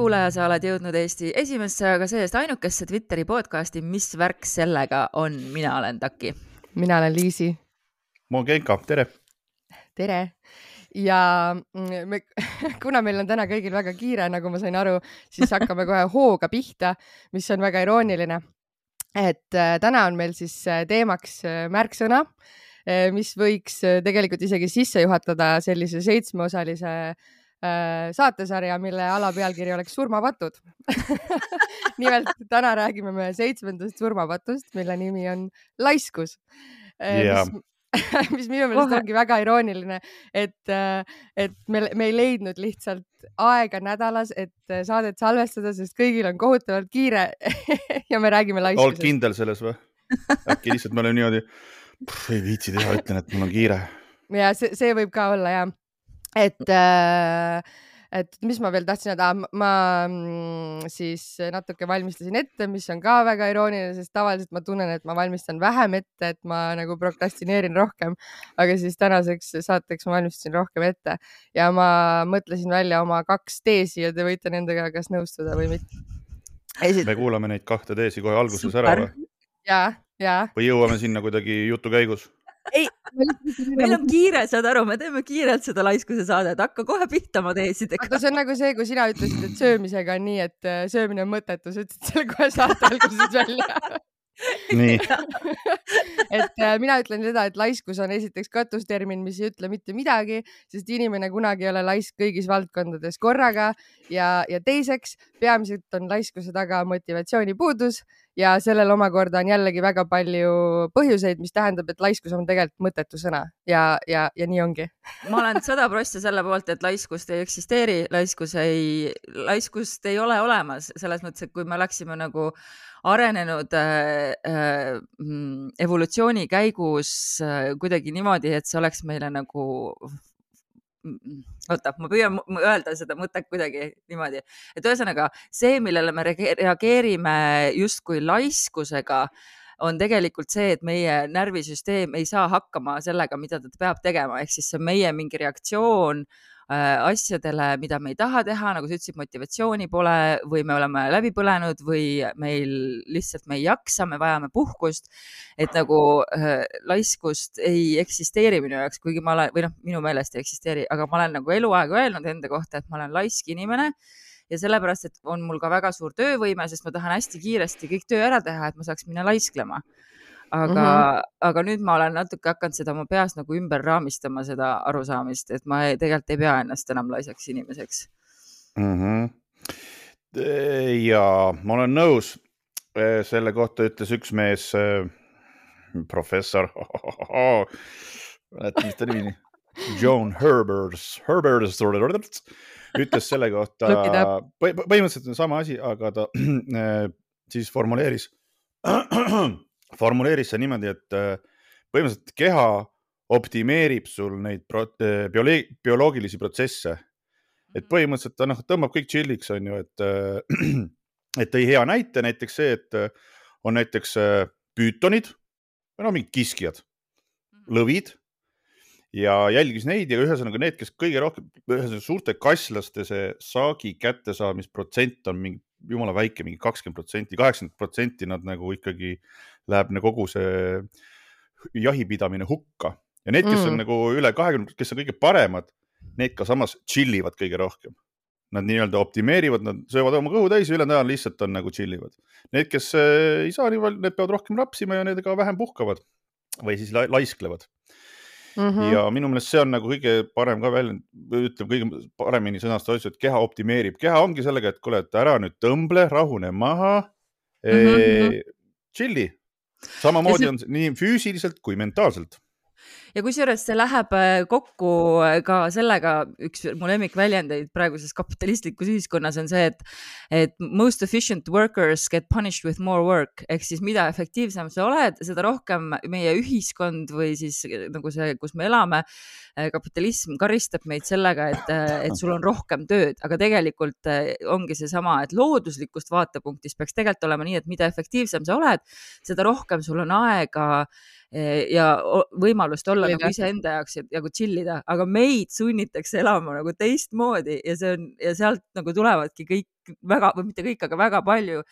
kuulaja, sa oled jõudnud Eesti esimesse, aga see-eest ainukesse Twitteri podcasti Mis värk sellega on, mina olen Taki. mina olen Liisi. ma olen Genka, tere. tere ja mm, me, kuna meil on täna kõigil väga kiire, nagu ma sain aru, siis hakkame kohe hooga pihta, mis on väga irooniline. et äh, täna on meil siis äh, teemaks äh, märksõna, mis võiks tegelikult isegi sisse juhatada sellise seitsmeosalise Äh, saatesarja, mille alapealkiri oleks Surmapatud nimelt täna räägime me seitsmendast surmapatust, mille nimi on laiskus yeah. mis, mis minu meelest ongi väga irooniline, et, äh, et me, me ei leidnud lihtsalt aega nädalas, et saadet salvestada, sest kõigil on kohutavalt kiire ja me räägime laiskusest. oled kindel selles või? äkki lihtsalt me oleme niimoodi, ei viitsi teha, ütlen, et mul on kiire. ja see, see võib ka olla ja et äh, et mis ma veel tahtsin öelda, ma mm, siis natuke valmistasin ette, mis on ka väga irooniline, sest tavaliselt ma tunnen, et ma valmistan vähem ette, et ma nagu prokrastineerin rohkem, aga siis tänaseks saateks ma valmistasin rohkem ette ja ma mõtlesin välja oma kaks teesi ja te võite nendega kas nõustuda või mitte. Esit... me kuulame neid kahte teesi kohe alguses Super. ära või? ja, ja. või jõuame sinna kuidagi jutu käigus? Ei, meil on kiire, saad aru, me teeme kiirelt seda laiskuse saadet, hakka kohe pihta oma teesidega. aga see on nagu see, kui sina ütlesid, et söömisega on nii, et äh, söömine on mõttetu, sa ütlesid selle kohe saate alguses välja nii. Et äh, mina ütlen seda, et laiskus on esiteks katustermin, mis ei ütle mitte midagi, sest inimene kunagi ei ole laisk kõigis valdkondades korraga. Ja, ja teiseks peamiselt on laiskuse taga motivatsioonipuudus ja sellel omakorda on jällegi väga palju põhjuseid, mis tähendab, et laiskus on tegelikult mõttetu sõna. Ja, ja, ja nii ongi. ma olen sada prossa selle poolt, et laiskust ei eksisteeri, laiskus ei, laiskust ei ole olemas. Selles mõttes, et kui me oleksime nagu arenenud äh, äh, mm, evolutsiooni käigus äh, kuidagi niimoodi, et see oleks meile nagu oota, ma püüan öelda seda mõtet kuidagi niimoodi, et ühesõnaga see, millele me reageerime justkui laiskusega, on tegelikult see, et meie närvisüsteem ei saa hakkama sellega, mida ta peab tegema, ehk siis see meie mingi reaktsioon asjadele, mida me ei taha teha, nagu sa ütlesid, motivatsiooni pole või me oleme läbi põlenud või meil lihtsalt me ei jaksa, me vajame puhkust. et nagu äh, laiskust ei eksisteeri minu jaoks, kuigi ma olen või noh, minu meelest ei eksisteeri, aga ma olen nagu eluaeg öelnud enda kohta, et ma olen laisk inimene ja sellepärast, et on mul ka väga suur töövõime, sest ma tahan hästi kiiresti kõik töö ära teha, et ma saaks minna laisklema aga mm, -hmm. aga nüüd ma olen natuke hakanud seda oma peas nagu ümber raamistama, seda arusaamist, et ma ei, tegelikult ei pea ennast enam laisaks inimeseks mm. -hmm. ja ma olen nõus. Selle kohta ütles üks mees, professor, mäletan, mis ta nimi oli? Joan Herbers, Herbers ütles selle kohta, põhimõtteliselt on sama asi, aga ta siis formuleeris formuleeris see niimoodi, et äh, põhimõtteliselt keha optimeerib sul neid äh, biolo bioloogilisi protsesse. et mhm. põhimõtteliselt ta noh, tõmbab kõik chill'iks, on ju, et, äh, et tõi hea näite näiteks see, et on näiteks püütonid või no mingid kiskjad, mhm. lõvid ja jälgis neid ja ühesõnaga need, kes kõige rohkem, ühesõnaga suurte kasslaste see saagi kättesaamisprotsent on mingi jumala väike, mingi kakskümmend protsenti, kaheksakümmend protsenti nad nagu ikkagi läheb nagu kogu see jahipidamine hukka ja need, kes mm. on nagu üle kahekümne, kes on kõige paremad, need ka samas chill ivad kõige rohkem. Nad nii-öelda optimeerivad, nad söövad oma kõhu täis ja ülejäänud ajal lihtsalt on nagu chill ivad. Need, kes äh, ei saa nii palju, need peavad rohkem rapsima ja need ka vähem puhkavad või siis la laisklevad mm. -hmm. ja minu meelest see on nagu kõige parem ka väljend, ütleme kõige paremini sõnastatud asju, et keha optimeerib, keha ongi sellega, et kuule, et ära nüüd tõmble, rahune maha mm, -hmm. chill'i samamoodi see... on nii füüsiliselt kui mentaalselt ja kusjuures see läheb äh, kokku äh, ka sellega, üks mu lemmikväljendeid praeguses kapitalistlikus ühiskonnas on see, et, et most efficient workers get punished with more work. Ehk siis mida efektiivsem sa oled, seda rohkem meie ühiskond või siis äh, nagu see, kus me elame, kapitalism karistab meid sellega, et, et sul on rohkem tööd, aga tegelikult ongi seesama, et looduslikust vaatepunktist peaks tegelikult olema nii, et mida efektiivsem sa oled, seda rohkem sul on aega ja võimalust olla olla Chillida. nagu iseenda jaoks ja nagu chill ida, aga meid sunnitakse elama nagu teistmoodi ja see on ja sealt nagu tulevadki kõik väga või mitte kõik, aga väga palju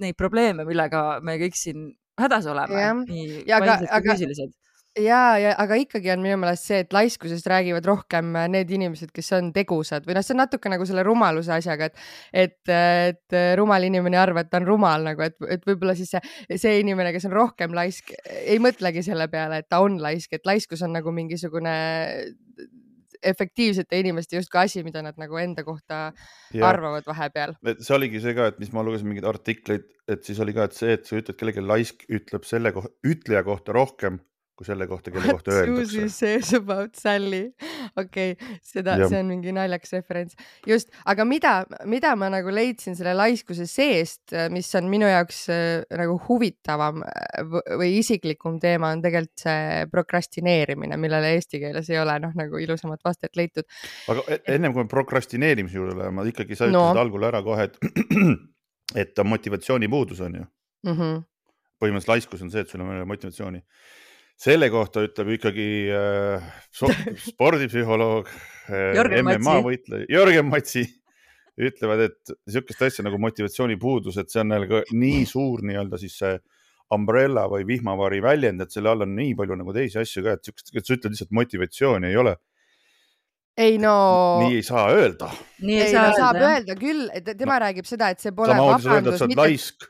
neid probleeme, millega me kõik siin hädas oleme Ja aga- aga-. ja, ja aga ikkagi on minu meelest see, et laiskusest räägivad rohkem äh, need inimesed, kes on tegusad või noh, see on natuke nagu selle rumaluse asjaga, et, et, et rumal inimene ei arva, et ta on rumal nagu, et, et võib-olla siis see, see inimene, kes on rohkem laisk, ei mõtlegi selle peale, et ta on laisk, et laiskus on nagu mingisugune efektiivsete inimeste justkui asi, mida nad nagu enda kohta ja arvavad vahepeal. see oligi see ka, et mis ma lugesin mingeid artikleid, et siis oli ka, et see, et sa ütled kellelegi laisk, ütleb selle kohta, ütleja kohta rohkem kui selle kohta, kelle kohta Susie öeldakse. says about Sally. okei okay,, seda, see on mingi naljakas referents. just, aga mida, mida ma nagu leidsin selle laiskuse seest, mis on minu jaoks äh, nagu huvitavam äh, või isiklikum teema, on tegelikult see prokrastineerimine, millele eesti keeles ei ole noh, nagu ilusamat vastet leitud. aga e- ennem kui me prokrastineerimise juurde läheme, ikkagi sa No. ütlesid algul ära kohe, et, et on motivatsioonipuudus on ju. Mm -hmm. põhimõtteliselt laiskus on see, et sul on motivatsiooni. Selle kohta ütleb ikkagi äh, spordipsühholoog äh, Jörgen, MMA Matsi. võitleja Jörgen Matsi ütlevad, et niisugust asja nagu motivatsioonipuudus, et see on nagu nii suur nii-öelda siis see umbrella või vihmavari väljend, et selle all on nii palju nagu teisi asju ka, et siukest, et sa ütled lihtsalt motivatsiooni ei ole, ei no, nii ei saa öelda. nii ei ei saa no saab öelda. öelda küll, et tema no. räägib seda, et see pole samamoodi sa öelda, et vabandus sa, oled mitte laisk.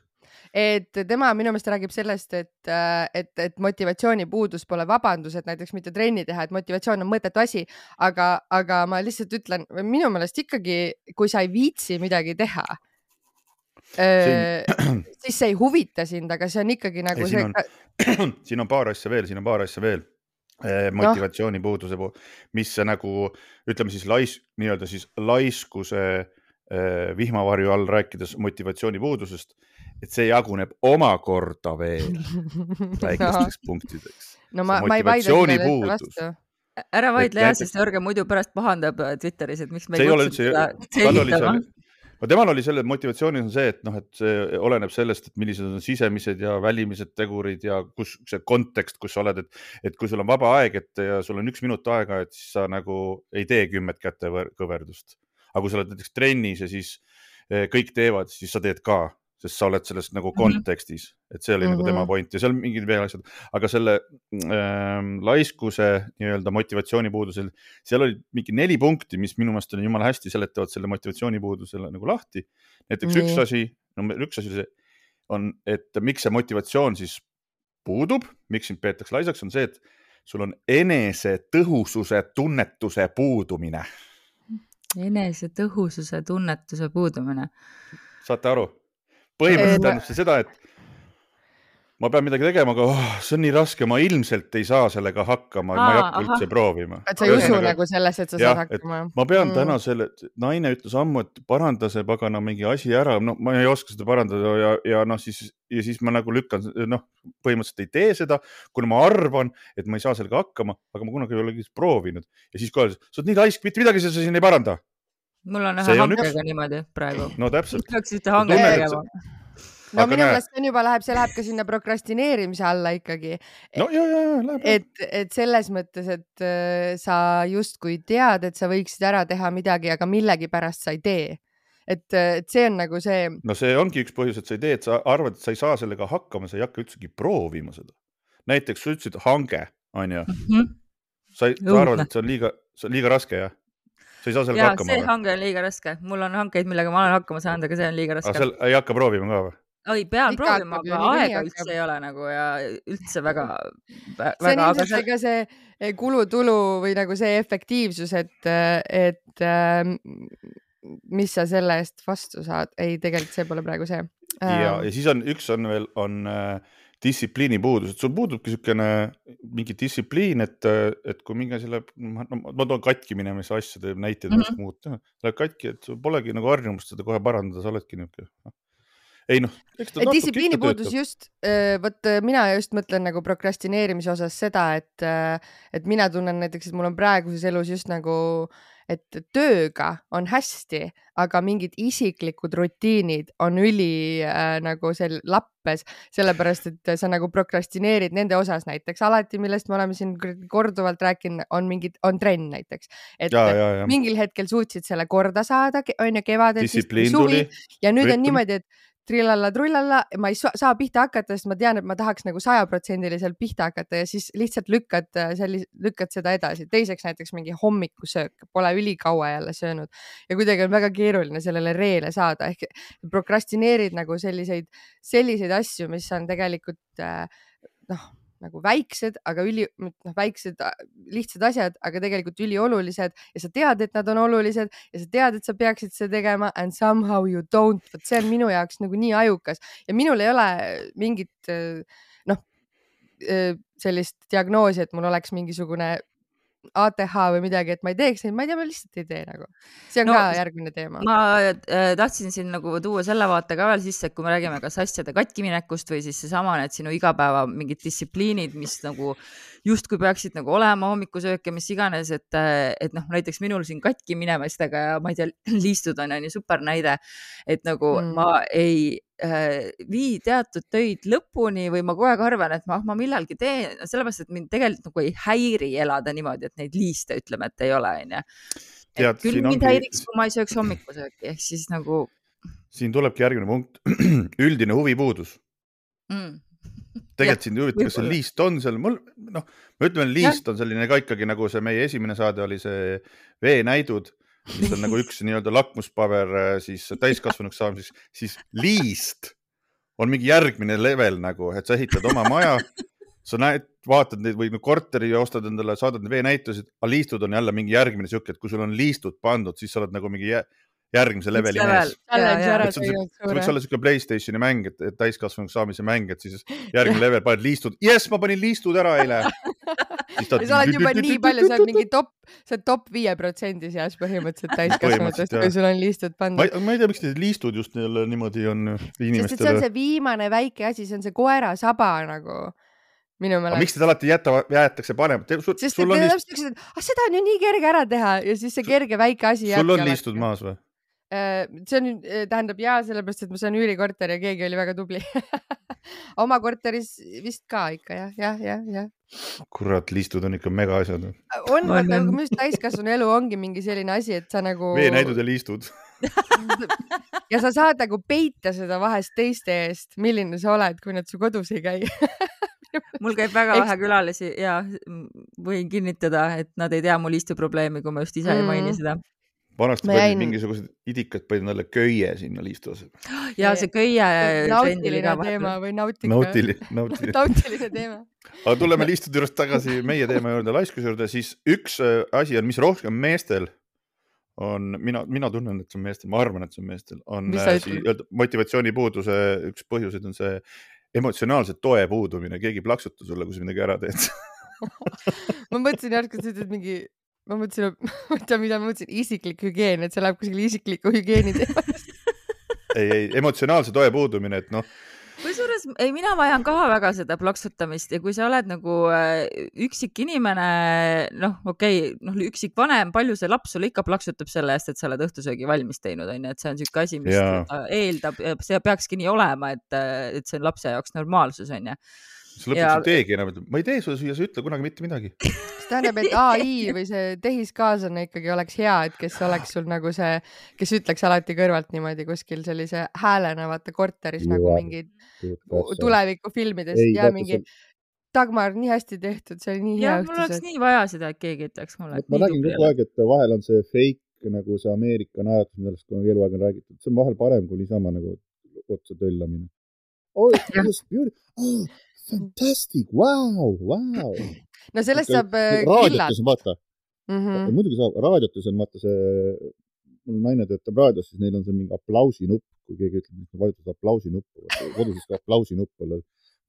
Et tema minu meelest räägib sellest, et, et, et motivatsioonipuudus pole vabandus, et näiteks mitte trenni teha, et motivatsioon on mõttetu asi, aga, aga ma lihtsalt ütlen, minu meelest ikkagi, kui sa ei viitsi midagi teha, siis see ei huvita sind, aga see on ikkagi nagu Ei, see siin on- siin on paar asja veel, siin on paar asja veel eh, motivatsioonipuuduse puhul, mis nagu ütleme siis lais-, nii-öelda siis laiskuse vihmavarju all rääkides motivatsioonipuudusest, et see jaguneb omakorda veel väikesteks punktideks. no ma, ma ei vaidle sellele vastu. ära vaidle jah, sest Jörgen muidu pärast pahandab äh, Twitteris, et miks me ei kutsunud seda, selgitama no temal oli selle motivatsioonis on see, et noh, et see oleneb sellest, et millised on sisemised ja välimised tegurid ja kus see kontekst, kus sa oled, et, et kui sul on vaba aeg, et ja sul on üks minut aega, et siis sa nagu ei tee kümmet kätekõverdust. aga kui sa oled näiteks trennis ja siis eh, kõik teevad, siis sa teed ka, sest sa oled selles nagu Mhm. kontekstis, et see oli mm -hmm. nagu tema Mhm. point ja seal mingid veel asjad, aga selle ähm, laiskuse nii-öelda motivatsioonipuudusel, seal oli mingi neli punkti, mis minu meelest on jumala hästi seletavad selle motivatsioonipuudusele nagu lahti. näiteks Nii. üks asi, number üks asi on, et miks see motivatsioon siis puudub, miks sind peetakse laisaks, on see, et sul on enesetõhususe tunnetuse puudumine, enesetõhususe tunnetuse puudumine. saate aru? Põhimõtteliselt Et- tähendab see seda, et ma pean midagi tegema, aga oh, see on nii raske, ma ilmselt ei saa sellega hakkama, ma ei hakka ahah. üldse proovima. et sa ei usu nagu sellesse, et sa jah, saad hakkama. ma pean Mm. täna selle, naine ütles ammu, et paranda see pagana mingi asi ära, no ma ei oska seda parandada ja, ja noh, siis ja siis ma nagu lükkan, noh, põhimõtteliselt ei tee seda, kuna ma arvan, et ma ei saa sellega hakkama, aga ma kunagi ei ole proovinud ja siis kohe, sa oled nii laisk, mitte midagi sa siin ei paranda. Mul on ühe hankega niimoodi praegu. no täpselt, peaks ühte hanget tunned, et tegema. no aga minu meelest see on juba läheb, see läheb ka sinna prokrastineerimise alla ikkagi, no ja, ja, ja läheb. et, et selles mõttes, et äh, sa justkui tead, et sa võiksid ära teha midagi, aga millegipärast sa ei tee. et, et see on nagu see, no see ongi üks põhjus, et sa ei tee, et sa arvad, et sa ei saa sellega hakkama, sa ei hakka üldsegi proovima seda. näiteks sa ütlesid hange, onju, sa, ei- sa Õudne. arvad, et see on liiga, see on liiga raske jah? Sa ei saa sellega ja hakkama see või? hange on liiga raske, mul on hankeid, millega ma olen hakkama saanud, aga see on liiga raske. seal ei hakka proovima ka või? oi, pean Ikka proovima, hakkab aga aega hakkab. üldse ei ole nagu ja üldse väga, see on väga, aga ilmselt see, ka see eh, kulutulu või nagu see efektiivsus, et, et ähm, mis sa selle eest vastu saad. ei, tegelikult see pole praegu see. ja, ja siis on üks on veel, on äh, distsipliini puudus, et sul puudubki niisugune mingi distsipliin, et, et kui mingi asi läheb, no ma toon katki minemise asjade näiteid mm. -hmm. muud läheb katki, et sul polegi nagu harjumust seda kohe parandada, sa oledki niisugune noh. ei noh, distsipliini puudus töötab. just, vot äh, mina just mõtlen nagu prokrastineerimise osas seda, et, et mina tunnen näiteks, et mul on praeguses elus just nagu, et tööga on hästi, aga mingid isiklikud rutiinid on üli äh, nagu seal lappes, sellepärast et sa nagu prokrastineerid nende osas näiteks alati, millest me oleme siin korduvalt rääkinud, on mingid, on trenn näiteks. et ja, ja, ja. mingil hetkel suutsid selle korda saada, on ju, kevadel, distsipliin tuli. ja nüüd rütm. on niimoodi, et trillalla-trullalla, ma ei saa pihta hakata, sest ma tean, et ma tahaks nagu sajaprotsendiliselt pihta hakata ja siis lihtsalt lükkad äh, sellise, lükkad seda edasi. teiseks näiteks mingi hommikusöök, pole ülikaua jälle söönud ja kuidagi on väga keeruline sellele reele saada ehk prokrastineerid nagu selliseid, selliseid asju, mis on tegelikult äh, noh nagu väiksed, aga üli, noh, väiksed lihtsad asjad, aga tegelikult üliolulised ja sa tead, et nad on olulised ja sa tead, et sa peaksid seda tegema and somehow you don't. vot see on minu jaoks nagu nii ajukas ja minul ei ole mingit noh, sellist diagnoosi, et mul oleks mingisugune ATH või midagi, et ma ei teeks neid, ma ei tea, ma lihtsalt ei tee nagu. see on no, ka järgmine teema. ma äh, tahtsin siin nagu tuua selle vaate ka veel sisse, et kui me räägime kas asjade katkiminekust või siis seesama need sinu igapäeva mingid distsipliinid, mis nagu justkui peaksid nagu olema hommikusöök ja mis iganes, et, et noh, näiteks minul siin katki minemistega ja ma ei tea, liistud on, ju super näide, et nagu mm. ma ei Äh, vii teatud töid lõpuni või ma kogu aeg arvan, et ma, ah, ma millalgi teen, sellepärast et mind tegelikult nagu ei häiri elada niimoodi, et neid liiste ütleme, et ei ole, onju. küll mind ongi... häiriks, kui ma ei sööks hommikusööki ehk siis nagu. siin tulebki järgmine punkt, üldine huvipuudus mm. Tegelikult sind ei huvita, kas see liist on seal, mul noh, ma ütlen, liist ja. on selline ka ikkagi nagu see meie esimene saade oli see veenäidud mis on nagu üks nii-öelda lakmuspaber äh, siis täiskasvanuks saamiseks, siis liist on mingi järgmine level nagu, et sa ehitad oma maja, sa näed, vaatad neid või korteri ja ostad endale, saadad veenäitusid, aga liistud on jälle mingi järgmine sihuke, et kui sul on liistud pandud, siis sa oled nagu mingi järgmise leveli mees. see võiks olla siuke Playstationi mäng, et, et täiskasvanuks saamise mäng, et siis järgmine level paned liistud, jess, ma panin liistud ära eile. sa oled juba nii palju, sa oled mingi top, sa oled top viie protsendi seas põhimõtteliselt täiskasvanutest, kui sul on liistud pandud. ma ei tea, miks need liistud just jälle niimoodi on inimestele. sest et see on see viimane väike asi, see on see koera saba nagu minu meelest. miks need alati jätavad, jäetakse panemata? sest et täpselt et ah, seda on ju nii kerge ära teha ja siis see kerge väike asi. sul on liistud maas või? Äh, see on, äh, tähendab ja sellepärast, et ma saan üürikorteri ja keegi oli väga tubli oma korteris vist ka ikka jah, jah, jah, jah. kurat, liistud on ikka mega asjad. Äh, on, aga minu arust täiskasvanu elu ongi mingi selline asi, et sa nagu. veenäidud ja liistud ja sa saad nagu peita seda vahest teiste eest, milline sa oled, kui nad su kodus ei käi mul käib väga Eks... vähe külalisi ja võin kinnitada, et nad ei tea mul istuprobleemi, kui ma just ise mm. ei maini seda vanasti jäin... panid mingisugused idikad panid endale köie sinna liistu asemele. ja see köie. nautiline teema või nautika. Nautili, nautiline nautiline teema. aga tuleme liistude juurest tagasi meie teema juurde, laiskuse juurde, siis üks äh, asi on, mis rohkem meestel on, mina, mina tunnen, et see on meestel, ma arvan, et see on meestel, on äh, motivatsioonipuuduse üks põhjuseid on see emotsionaalse toe puudumine, keegi ei plaksuta sulle, kui sa midagi ära teed ma mõtlesin järsku, et sa ütled mingi ma mõtlesin, tea, mida ma mõtlesin, isiklik hügieen, et see läheb kuskile isikliku hügieeni teemast. Ei, ei emotsionaalse toe puudumine, et noh. Kusjuures ei, mina vajan ka väga seda plaksutamist ja kui sa oled nagu äh, üksik inimene, noh, okei okay,, noh, üksik vanem, palju see laps sulle ikka plaksutab selle eest, et sa oled õhtusöögi valmis teinud, onju, et see on siuke asi, mis ja. eeldab, see peakski nii olema, et, et see on lapse jaoks normaalsus, onju sa lõpuks ja... ei teegi enam, ma ei tee sulle süüa, sa ütle kunagi mitte midagi. see tähendab, et ai või see tehiskaaslane ikkagi oleks hea, et kes oleks sul nagu see, kes ütleks alati kõrvalt niimoodi kuskil sellise häälena vaata korteris Juh, nagu mingid tulevikufilmides ja mingi see... Dagmar, nii hästi tehtud, see oli nii hea õhtus. mul oleks nii vaja seda, et keegi ütleks mulle. ma räägin kogu aeg, et vahel on see fake nagu see Ameerika naeratus, millest kogu eluaeg on räägitud, see on vahel parem kui niisama nagu otsa töllamine. Oh, it's beautiful. Oh, fantastic, vau, vau. no sellest saab äh, raadiotes on vaata. Mm, -hmm. muidugi saab, raadiotes on vaata see, mul naine töötab raadios, siis neil on see mingi aplausinupp, kui keegi ütleb, et vajutad aplausinuppu, kodus ka aplausinupp olla,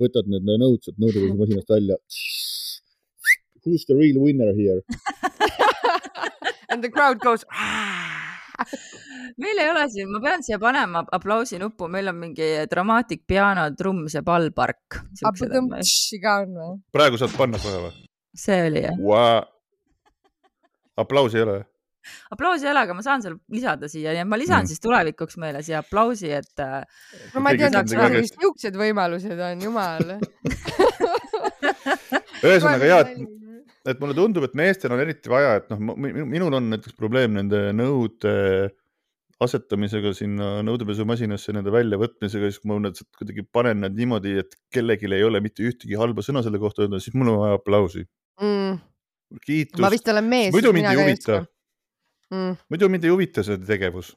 võtad need nõudsed nõudepesumasinast välja. Who's the real winner here? And the crowd goes meil ei ole siin, ma pean siia panema aplausinuppu, meil on mingi Dramatic Piano, trumm, see pallpark. ka on või? praegu saad panna kohe või? see oli jah wow.. aplausi ei ole? aplausi ei ole, aga ma saan selle lisada siia ja ma lisan Mm. siis tulevikuks meile siia aplausi, et äh, no ma ei ütleb et midagi. niisugused võimalused on, jumal. ühesõnaga ja, et et mulle tundub, et meestel on eriti vaja, et noh, minul on näiteks probleem nende nõude asetamisega sinna nõudepesumasinasse, nende väljavõtmisega, siis kui ma need kuidagi panen nad niimoodi, et kellelgi ei ole mitte ühtegi halba sõna selle kohta öelda, siis mul on vaja aplausi. mm, ma kiitust, vist olen mees. muidu mind ei huvita, Mm. muidu mind ei huvita see tegevus,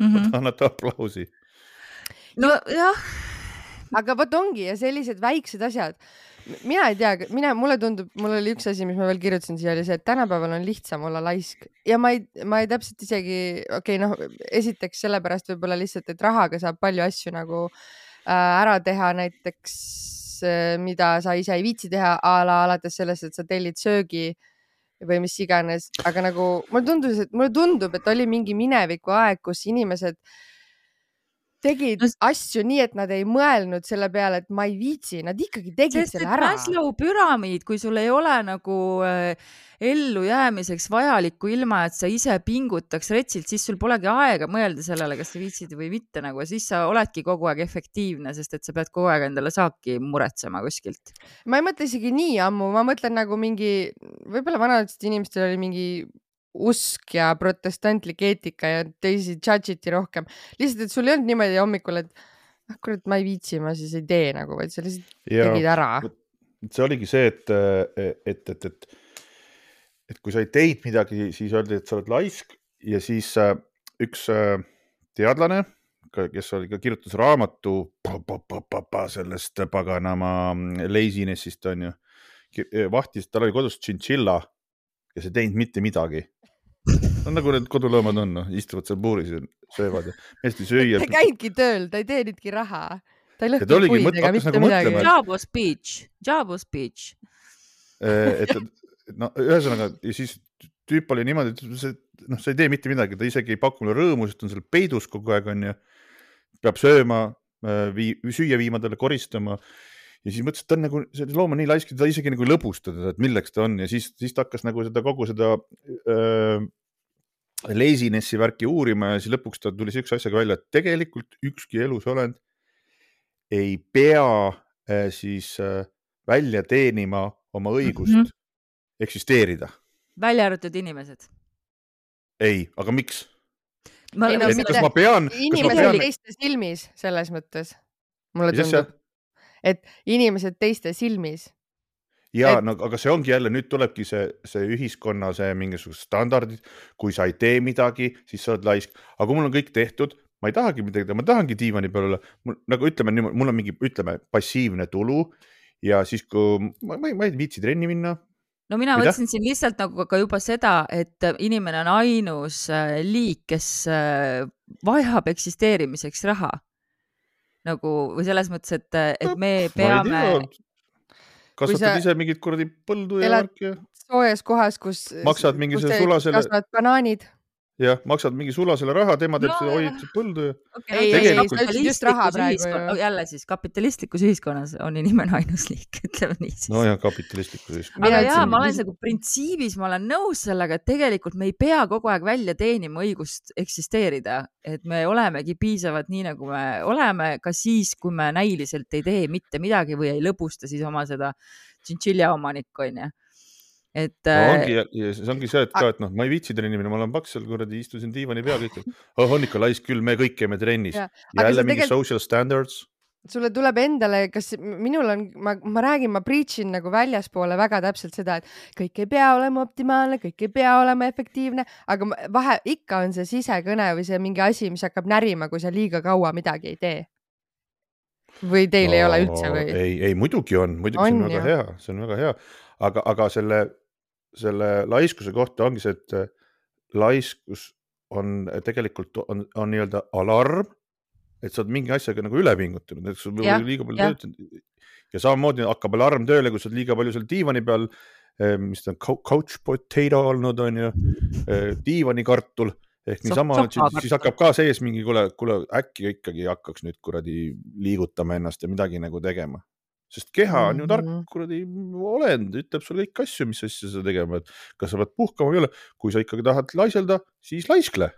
mm -hmm. annate aplausi. nojah, aga vot ongi ja sellised väiksed asjad mina ei tea, mina, mulle tundub, mul oli üks asi, mis ma veel kirjutasin siia, oli see, et tänapäeval on lihtsam olla laisk. Ja ma ei, ma ei täpselt isegi, okei okay,, noh, esiteks sellepärast võib-olla lihtsalt, et rahaga saab palju asju nagu äh, ära teha, näiteks äh, mida sa ise ei viitsi teha a la alates sellest, et sa tellid söögi või mis iganes, aga nagu mulle tundus, et mulle tundub, et oli mingi mineviku aeg, kus inimesed tegid No asju nii, et nad ei mõelnud selle peale, et ma ei viitsi, nad ikkagi tegid sest selle ära. Maslow püramiid, kui sul ei ole nagu äh, ellujäämiseks vajalikku, ilma et sa ise pingutaks retsilt, siis sul polegi aega mõelda sellele, kas sa viitsid või mitte nagu ja siis sa oledki kogu aeg efektiivne, sest et sa pead kogu aeg endale saaki muretsema kuskilt. ma ei mõtle isegi nii ammu, ma mõtlen nagu mingi, võib-olla vanadel inimestel oli mingi usk ja protestantlik eetika ja teisi judge iti rohkem. lihtsalt, et sul ei olnud niimoodi hommikul, et ah kurat, ma ei viitsi, ma siis ei tee nagu, vaid sa lihtsalt ja tegid ära. see oligi see, et, et, et, et, et kui sa ei teinud midagi, siis öeldi, et sa oled laisk ja siis äh, üks äh, teadlane, kes oli ka kirjutas raamatu pa, pa, pa, pa, pa, sellest paganama laziness'ist onju, vahtis, tal oli kodus tšintšilla, kes ei teinud mitte midagi. No nagu need koduloomad on, noh, istuvad seal puuris ja söövad ja meest ei süüa ta ei. käinudki tööl, ta ei teenudki raha. ta ei oligi puid ega mitte nagu midagi mõtlema,. Jabo speech, Jabo speech. et et no ühesõnaga ja siis tüüp oli niimoodi, et see noh, sa ei tee mitte midagi, ta isegi ei paku mulle rõõmu, sest on seal peidus kogu aeg onju. peab sööma, vii-, süüa viima talle, koristama ja siis mõtles, et ta on nagu, see loom on nii laisk, et ta isegi nagu ei lõbusta teda, et milleks ta on ja siis, siis ta hakkas nagu seda kogu seda äh, laziness'i värki uurima ja siis lõpuks ta tuli siukse asjaga välja, et tegelikult ükski elusolend ei pea äh, siis äh, välja teenima oma õigust mm Mhm. -hmm. eksisteerida. välja arvatud inimesed. ei, aga miks? ma no et kas ma pean, inimesed pean, teiste silmis selles mõttes, mulle tundub, et inimesed teiste silmis. Ja et- no aga see ongi jälle, nüüd tulebki see, see ühiskonna see mingisugused standardid, kui sa ei tee midagi, siis sa oled laisk, aga kui mul on kõik tehtud, ma ei tahagi midagi teha, ma tahangi diivani peal olla, nagu ütleme niimoodi, mul on mingi, ütleme passiivne tulu ja siis, kui ma, ma, ma ei viitsi trenni minna, no mina Mida? mõtlesin siin lihtsalt nagu ka juba seda, et inimene on ainus äh, liik, kes äh, vajab eksisteerimiseks raha. nagu või selles mõttes, et, et me peame, tea. Kasvatad ise mingit kuradi põldu ja värki ja, soojas kohas, kus. Maksad mingisuguse sulasele- kasvavad banaanid. Ja maksad mingi sulasele raha, tema teeb No, seda, jah. hoiab põldu ja okay, Ei, ei, ütlesid just raha praegu ju. jälle siis kapitalistlikus ühiskonnas on inimene ainus liik, ütleme nii siis nojah, kapitalistlikus ühiskonnas. Mina aga jaa, ma olen nagu printsiibis, ma olen nõus sellega, et tegelikult me ei pea kogu aeg välja teenima õigust eksisteerida, et me olemegi piisavad nii, nagu me oleme, ka siis, kui me näiliselt ei tee mitte midagi või ei lõbusta siis oma seda tšintšilja omanikku, onju. Et no äh, ongi see ongi see, et ka, et noh, ma ei viitsi trenni minna, ma olen paks seal kuradi, istusin diivani peal kõik. oh, on ikka laisk küll, me kõik käime trennis. Jälle mingi tegelikult- social standards. sulle tuleb endale, kas minul on, ma, ma räägin, ma preach in nagu väljaspoole väga täpselt seda, et kõik ei pea olema optimaalne, kõik ei pea olema efektiivne, aga vahe ikka on see sisekõne või see mingi asi, mis hakkab närima, kui sa liiga kaua midagi ei tee. või teil no, ei ole üldse või? ei, ei muidugi on, muidugi on, see On väga hea, see on väga hea, aga, aga selle, selle laiskuse kohta ongi see, et äh, laiskus on tegelikult on, on nii-öelda alarm, et sa oled mingi asjaga nagu üle pingutanud, et Jah, võib-olla liiga palju töötanud. Ja samamoodi hakkab alarm tööle, kui sa oled liiga palju seal diivani peal, mis ta on, couch potato olnud on ju, diivanikartul. Ehk niisama, siis, siis hakkab ka sees mingi, kuule, kuule äkki ikkagi hakkaks nüüd kuradi liigutama ennast ja midagi nagu tegema. Sest keha on ju tark Mhm. kuradi olend, ütleb sulle kõiki asju, mis asja sa tegema pead. kas sa pead puhkama või ei ole, kui sa ikkagi tahad laiselda, siis laiskle,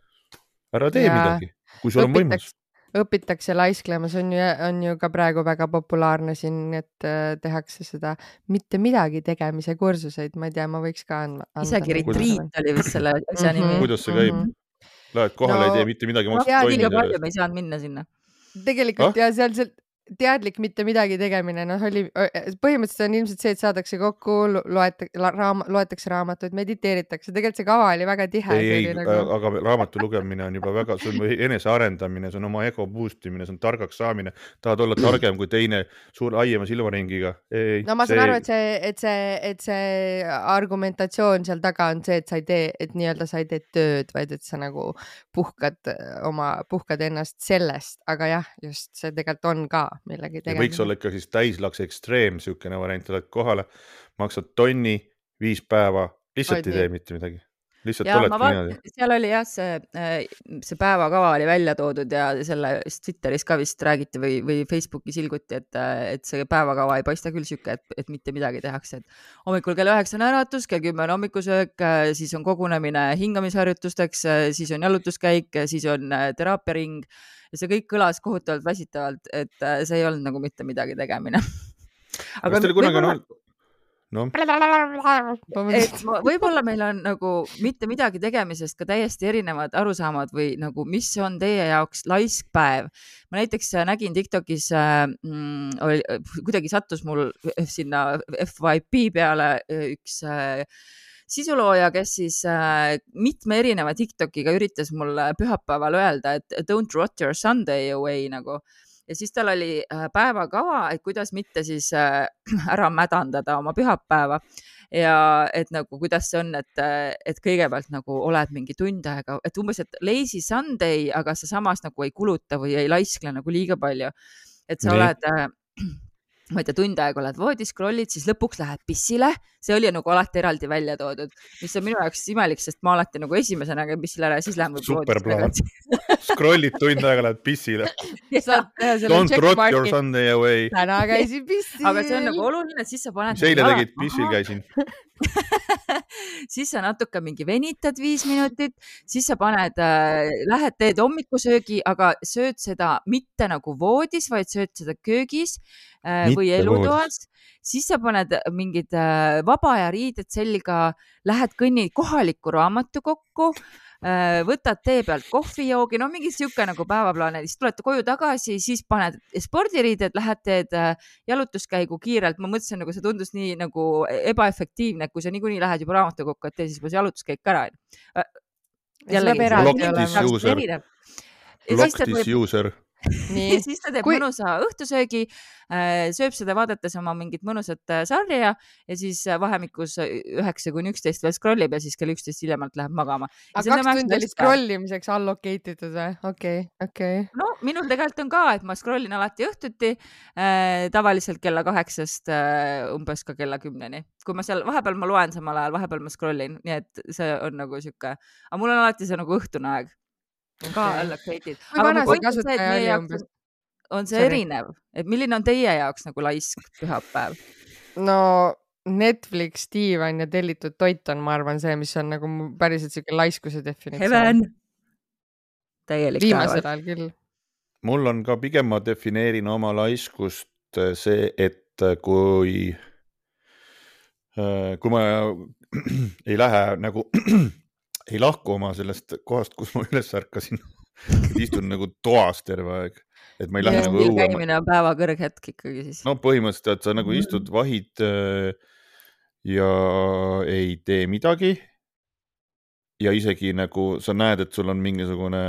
ära tee Jaa. midagi, kui sul on võimalus. õpitakse laisklema, see on ju, on ju ka praegu väga populaarne siin, et äh, tehakse seda mitte midagi tegemise kursuseid, ma ei tea, ma võiks ka andma. isegi Kuidas- retriit oli vist selle asja Mhm. nimi. kuidas see käib Mhm. Lähed kohale No- ei tee mitte midagi, tonni liiga palju me ei saanud minna sinna. tegelikult Ah? ja seal see teadlik mitte midagi tegemine, noh, oli põhimõtteliselt on ilmselt see, et saadakse kokku, loete-, raam, loetakse raamatuid, mediteeritakse, tegelikult see kava oli väga tihe. ei, ei, Nagu... aga raamatu lugemine on juba väga, see on enesearendamine, see on oma ego boost imine, see on targaks saamine. tahad olla targem kui teine suure laiema silmaringiga. no ma saan aru, et see, et see, et see argumentatsioon seal taga on see, et sa ei tee, et nii-öelda sa ei tee tööd, vaid et sa nagu puhkad oma, puhkad ennast sellest, aga jah, just see tegelikult on ka millegi ja võiks olla ikka siis täislaks ekstreem, niisugune variant, oled kohale, maksad tonni, viis päeva, lihtsalt Oled ei nii. tee mitte midagi. Lihtsalt oledki niimoodi., seal oli jah, see, see päevakava oli välja toodud ja sellest Twitteris ka vist räägiti või, või Facebookis ilguti, et, et see päevakava ei paista küll sihuke, et, et mitte midagi tehakse, et hommikul kell üheksa on äratus, kell kümme on hommikusöök, siis on kogunemine hingamisharjutusteks, siis on jalutuskäik, siis on äh, teraapiaring ja see kõik kõlas kohutavalt väsitavalt, et äh, see ei olnud nagu mitte midagi tegemine. kas teil kunagi on olnud? noh, et võib-olla meil on nagu mitte midagi tegemisest ka täiesti erinevad arusaamad või nagu, mis on teie jaoks laisk päev. ma näiteks äh, nägin Tiktokis äh,, mm, oli, kuidagi sattus mul sinna FYP peale äh, üks äh, sisulooja, kes siis äh, mitme erineva Tiktokiga üritas mulle pühapäeval öelda, et don't rot your Sunday away nagu ja siis tal oli äh, päevakava, et kuidas mitte siis äh, ära mädandada oma pühapäeva ja et nagu kuidas see on, et, et kõigepealt nagu oled mingi tund aega, et umbes, et lazy Sunday, aga sa samas nagu ei kuluta või ei laiskle nagu liiga palju. et sa Nii. Oled äh, ma ei tea, tund aega oled voodis, scroll'id, siis lõpuks lähed pissile, see oli nagu alati eraldi välja toodud, mis on minu jaoks imelik, sest ma alati nagu esimesena käin pissile ära ja siis lähen Super võib-olla plaan. scroll'id tund aega, lähed pissile. Don't rot your checkmark'i. Sunday away. täna käisin pissil. aga see on nagu oluline, et siis sa paned. mis eile tegid, pissil käisin. siis sa natuke mingi venitad viis minutit, siis sa paned äh,, lähed, teed hommikusöögi, aga sööd seda mitte nagu voodis, vaid sööd seda köögis äh, või Mitte elutoas. siis sa paned mingid äh, vaba aja riided selga, lähed kõnnid kohalikku raamatukokku äh,, võtad tee pealt kohvijoogi, no mingi sihuke nagu päevaplaan ja siis tuled koju tagasi, siis paned spordiriided, lähed teed äh, jalutuskäigu kiirelt, ma mõtlesin nagu see tundus nii nagu ebaefektiivne, et kui sa niikuinii lähed juba raamatukokku, et tee siis juba see jalutuskäik ära. jällegi, Block this user. teeb, user. Nii, siis ta teeb Kui- mõnusa õhtusöögi, sööb seda vaadates oma mingit mõnusat äh, sarja ja siis äh, vahemikus üheksa kuni üksteist veel scroll ib ja siis kell üksteist hiljemalt läheb magama. aga kaks tundi oli scroll imiseks allocate itud või? okei, okei. no minul tegelikult on ka, et ma scroll in alati õhtuti äh,, tavaliselt kella kaheksast äh, umbes ka kella kümneni. kui ma seal vahepeal ma loen samal ajal, vahepeal ma scroll in, nii et see on nagu sihuke, aga mul on alati see nagu õhtune aeg ka Okei. allocated. oli umbes? on see Sorry. erinev, et milline on teie jaoks nagu laisk pühapäev? no Netflix, diivan ja tellitud toit on, ma arvan, see, mis on nagu päriselt siuke laiskuse definitsioon. täielik viimasel ajal küll. mul on ka pigem, ma defineerin oma laiskust äh, see, et äh, kui, kui ma ei lähe nagu, ei lahku oma sellest kohast, kus ma üles ärkasin, istun nagu toas terve aeg, et ma ei lähe nagu õue. käimine on päeva kõrghetk ikkagi siis. no põhimõtteliselt, et sa nagu Mhm. istud, vahid äh, ja ei tee midagi. ja isegi nagu sa näed, et sul on mingisugune,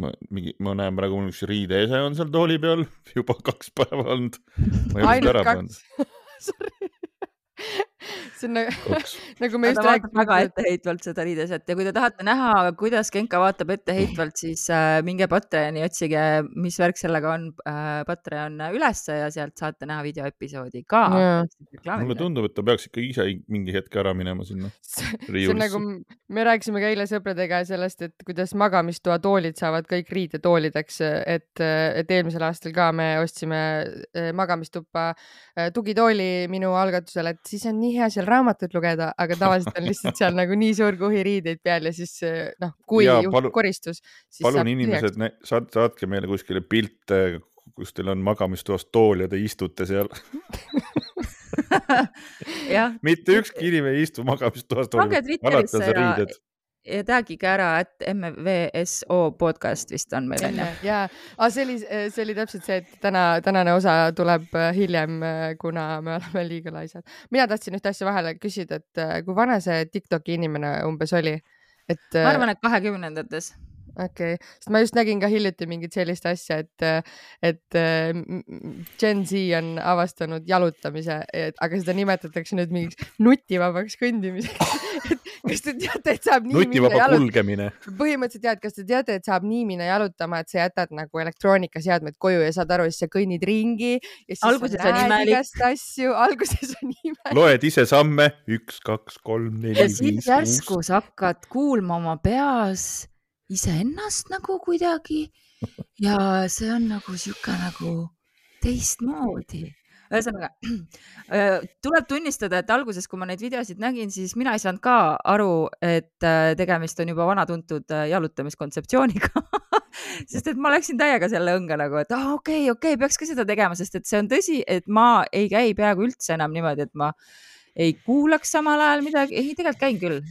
ma mingi, ma näen praegu mul üks riideese on seal tooli peal juba kaks päeva olnud. ainult ära pannud. see on nagu, nagu me just väga rääkisime, et etteheitvalt seda riideset ja kui te tahate näha, kuidas Genka vaatab etteheitvalt, siis äh, minge Patreoni, otsige, mis värk sellega on äh, Patreon ülesse ja sealt saate näha videoepisoodi ka Jaa.. mulle tundub, et ta peaks ikka ise mingi hetk ära minema sinna see on riiulisse nagu, me rääkisime ka eile sõpradega sellest, et kuidas magamistoa toolid saavad kõik riidetoolideks, et, et eelmisel aastal ka me ostsime eh, magamistuppa eh, tugitooli minu algatusel, et siis on nii hea seal raamatut lugeda, aga tavaliselt on lihtsalt seal nagu nii suur kuhi riideid peal ja siis eh, noh, kui Jaa, juhtub palu- koristus, siis palun inimesed, saad, saatke meile kuskile pilte, kus teil on magamistoas tool ja te istute seal. mitte ükski inimene ei istu magamistoas pange, Twitterisse ja ja tagige ära, et MVSO podcast vist on meil onju. ja, aga see oli, see oli täpselt see, et täna, tänane osa tuleb äh, hiljem, kuna me oleme liiga laisad. mina tahtsin ühte asja vahele küsida, et äh, kui vana see Tiktoki inimene umbes oli? et ma arvan, et kahekümnendates. Okei okay., sest ma just nägin ka hiljuti mingit sellist asja, et, et äh, Gen Z on avastanud jalutamise, aga seda nimetatakse nüüd mingiks nutivabaks kõndimiseks. kas te teate, et saab nii minna nutivaba jalutama? kulgemine. põhimõtteliselt jah, et kas te teate, et saab nii minna jalutama, et sa jätad nagu elektroonikaseadmed koju ja saad aru, siis sa kõnnid ringi ja siis Alguses on imelik. igast asju, alguses on imelik. loed ise samme, üks, kaks, kolm, neli ja, viis, siis kuus. järsku sa hakkad kuulma oma peas iseennast nagu kuidagi ja see on nagu sihuke nagu teistmoodi. ühesõnaga äh, tuleb tunnistada, et alguses, kui ma neid videosid nägin, siis mina ei saanud ka aru, et äh, tegemist on juba vana tuntud äh, jalutamiskontseptsiooniga sest et ma läksin täiega selle õnge nagu, et aa okei, okei, peaks ka seda tegema, sest et see on tõsi, et ma ei käi peaaegu üldse enam niimoodi, et ma ei kuulaks samal ajal midagi, ei tegelikult käin küll.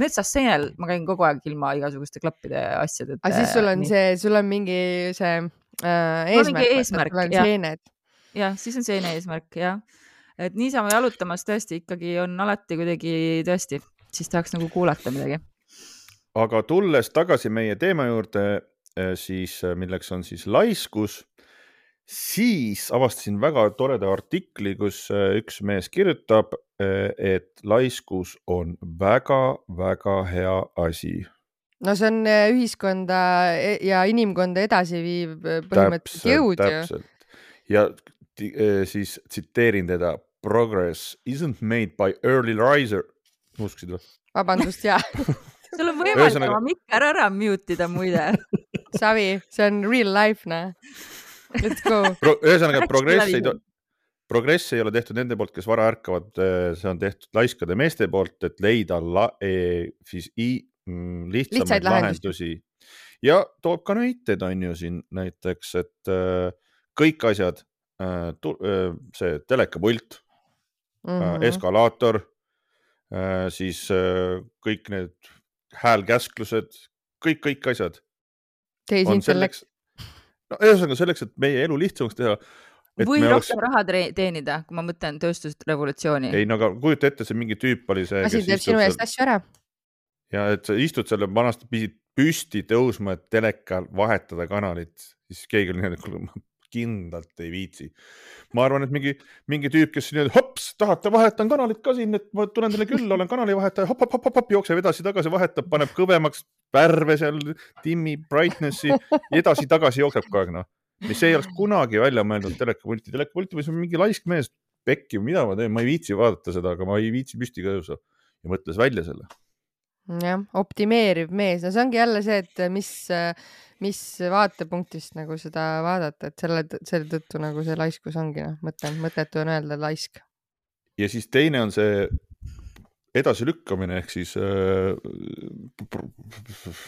Metsas seenel ma käin kogu aeg ilma igasuguste klappide ja asjadeta. aga siis sul on see, sul on mingi see äh, eesmärk, eesmärk, sul on jah. seened. jah, siis on seene eesmärk jah, et niisama jalutamas tõesti ikkagi on alati kuidagi tõesti, siis tahaks nagu kuulata midagi. aga tulles tagasi meie teema juurde, siis milleks on siis laiskus, siis avastasin väga toreda artikli, kus äh, üks mees kirjutab, et laiskus on väga-väga hea asi. no see on äh, ühiskonda e- ja inimkonda edasiviiv äh, põhimõtteliselt jõud ju. täpselt ja siis tsiteerin teda. Progress isn't made by early riser. usksid või? vabandust, ja sul on võimalik Ühesõnaga- oma mikker ära mute ida muide. Savi, see on real life, noh. Let's go. Pro, ühesõnaga progress ei, progress ei ole tehtud nende poolt, kes vara ärkavad, see on tehtud laiskade meeste poolt, et leida la, e, siis i, mm, lihtsamaid Lihtsaid lahendusi. ja toob ka näiteid, on ju siin näiteks, et äh, kõik asjad äh,, see telekapult mm, -hmm. eskalaator äh,, siis äh, kõik need häälkäsklused, kõik, kõik asjad tehisintellekt. No ühesõnaga selleks, et meie elu lihtsamaks teha. või rohkem raha tre- teenida, kui ma mõtlen tööstusrevolutsiooni. ei no aga kujuta ette, see mingi tüüp oli see, asi teeb sinu eest asju ära. ja et sa istud seal vanasti pidid püsti tõusma, et telekal vahetada kanalit, siis keegi oli niimoodi, kuule ma kindlalt ei viitsi. ma arvan, et mingi, mingi tüüp, kes niimoodi hops, tahate, vahetan kanalit ka siin, et ma tulen teile külla, olen kanalivahetaja, hopp, hopp, jookseb edasi-tagasi, vahetab, paneb kõvemaks värve seal, timmib brightness'i, edasi-tagasi jookseb kogu aeg noh. mis ei oleks kunagi välja mõeldud telekapulti, telekapulti või on mingi laisk mees, pekki, mida ma teen, ma ei viitsi vaadata seda, aga ma ei viitsi püsti ka tõusta ja mõtles välja selle. jah, optimeeriv mees, no see ongi jälle see, et mis, mis vaatepunktist nagu seda vaadata, et selle, selle tõttu nagu see laiskus ongi noh, mõte, mõttetu on öelda laisk. ja siis teine on see edasilükkamine ehk siis äh,.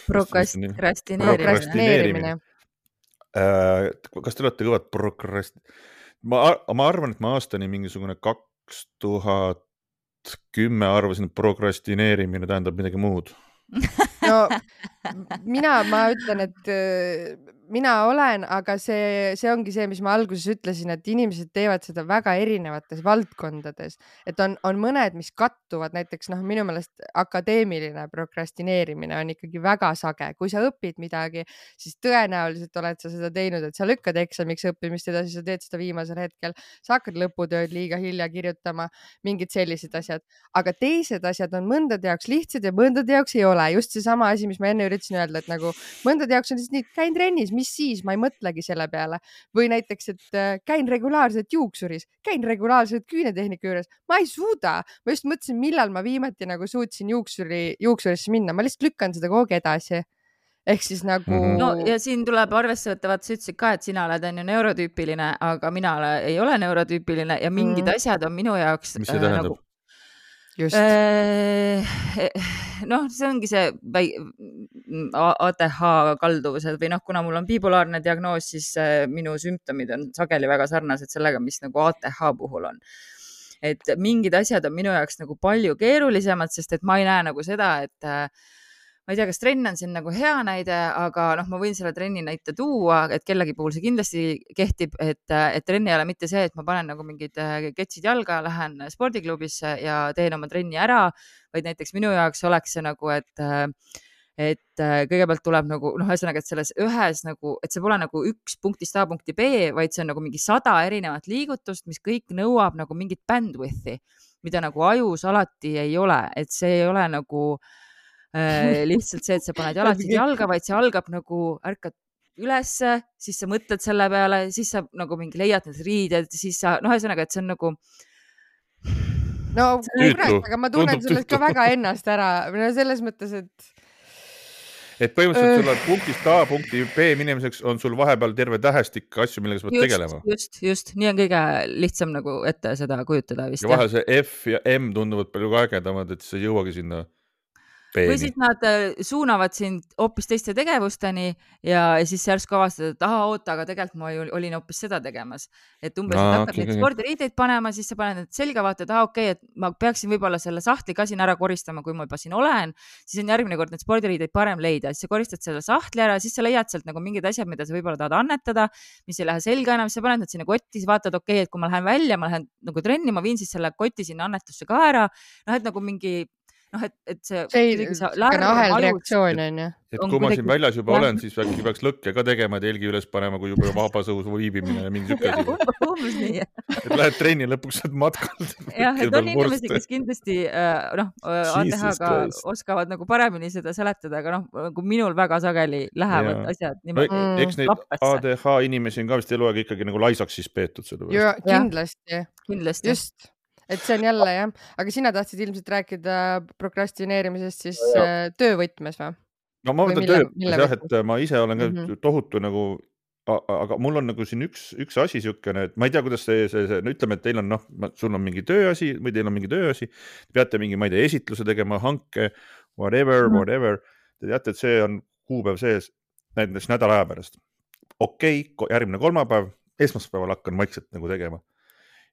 prokrastineerimine. Äh, kas te olete kõvad prokrast-, ma, ma arvan, et ma aastani mingisugune kaks tuhat kümme arvasin, et prokrastineerimine tähendab midagi muud. no mina, ma ütlen, et äh, mina olen, aga see, see ongi see, mis ma alguses ütlesin, et inimesed teevad seda väga erinevates valdkondades, et on, on mõned, mis kattuvad, näiteks noh, minu meelest akadeemiline prokrastineerimine on ikkagi väga sage, kui sa õpid midagi, siis tõenäoliselt oled sa seda teinud, et sa lükkad eksamiks õppimist edasi, sa teed seda viimasel hetkel, sa hakkad lõputööd liiga hilja kirjutama, mingid sellised asjad, aga teised asjad on mõndade jaoks lihtsad ja mõndade jaoks ei ole, just seesama asi, mis ma enne üritasin öelda, et nagu mõndade jaoks on lihtsalt nii, käin trennis mis siis, ma ei mõtlegi selle peale või näiteks, et äh, käin regulaarselt juuksuris, käin regulaarselt küünetehnika juures, ma ei suuda, ma just mõtlesin, millal ma viimati nagu suutsin juuksuri, juuksurisse minna, ma lihtsalt lükkan seda kogu aeg edasi ehk siis nagu mm. -hmm. no ja siin tuleb arvesse võtta, vaata sa ütlesid ka, et sina oled on ju neurotüüpiline, aga mina ole, ei ole neurotüüpiline ja mingid mm. asjad on minu jaoks. mis see äh, tähendab nagu, Äh, noh, see ongi see ATH kalduvused või noh, kuna mul on bipolaarne diagnoos, siis äh, minu sümptomid on sageli väga sarnased sellega, mis nagu ATH puhul on. et mingid asjad on minu jaoks nagu palju keerulisemad, sest et ma ei näe nagu seda, et äh, ma ei tea, kas trenn on siin nagu hea näide, aga noh, ma võin selle trenni näite tuua, et kellegi puhul see kindlasti kehtib, et, et trenn ei ole mitte see, et ma panen nagu mingid äh, ketsid jalga, lähen spordiklubisse ja teen oma trenni ära, vaid näiteks minu jaoks oleks see nagu, et äh, et äh, kõigepealt tuleb nagu noh, ühesõnaga, et selles ühes nagu, et see pole nagu üks punktist A punkti B, vaid see on nagu mingi sada erinevat liigutust, mis kõik nõuab nagu mingit bandwidth'i, mida nagu ajus alati ei ole, et see ei ole nagu äh, lihtsalt see, et sa paned jalatsid jalga, vaid see algab nagu, ärkad ülesse, siis sa mõtled selle peale, siis sa nagu mingi leiad need riided, siis sa noh, ühesõnaga, et see on nagu. no kurat, aga ma tunnen sellest ka väga ennast ära, no selles mõttes, et et põhimõtteliselt sul on punktist A punkti B minemiseks on sul vahepeal terve tähestik asju, millega sa pead just, tegelema. just, just nii on kõige lihtsam nagu ette seda kujutada vist. ja vahel see F ja M tunduvad palju ägedamad, et sa ei jõuagi sinna peeni. või siis nad äh, suunavad sind hoopis teiste tegevusteni ja siis järsku avastad, et ahah, oota, aga tegelikult ma olin hoopis seda tegemas. et umbes no, hakkad okay, neid spordiriideid panema, siis sa paned need selga, vaatad, aa okei okay,, et ma peaksin võib-olla selle sahtli ka siin ära koristama, kui ma juba siin olen, siis on järgmine kord need spordiriideid parem leida, siis sa koristad selle sahtli ära, siis sa leiad sealt nagu mingid asjad, mida sa võib-olla tahad annetada, mis ei lähe selga enam, siis sa paned need sinna kotti, siis vaatad, okei okay,, et kui ma lähen välja, ma lähen nagu trenni, ma viin siis selle koti sinna annetusse ka ära. noh, et nagu mingi noh, et, et see. see ahelreaktsioon on ju. et kui ma siin väljas juba olen, siis äkki peaks lõkke ka tegema, et helgi üles panema, kui juba vabas õhus viibimine ja mingi siuke asi. umbes nii. et lähed trenni lõpuks saad matkal. jah, et on inimesi, kes kindlasti äh, noh, ATH-ga oskavad nagu paremini seda seletada, aga noh, nagu minul väga sageli lähevad ja. asjad niimoodi. eks neid ADH inimesi on ka vist eluaeg ikkagi nagu laisaks siis peetud selle pärast. kindlasti. kindlasti. just et see on jälle jah, aga sina tahtsid ilmselt rääkida prokrastineerimisest siis no. Äh, töövõtmes või? no ma võtan töövõtmes jah, et ma ise olen ka mm -hmm. tohutu nagu, aga mul on nagu siin üks, üks asi siukene, et ma ei tea, kuidas see, see, see, no ütleme, et teil on noh, sul on mingi tööasi või teil on mingi tööasi, peate mingi, ma ei tea, esitluse tegema, hanke, whatever mm, -hmm. whatever. Te teate, et see on kuupäev sees, näiteks nädala aja pärast. okei okay,, järgmine kolmapäev, esmaspäeval hakkan vaikselt nagu tegema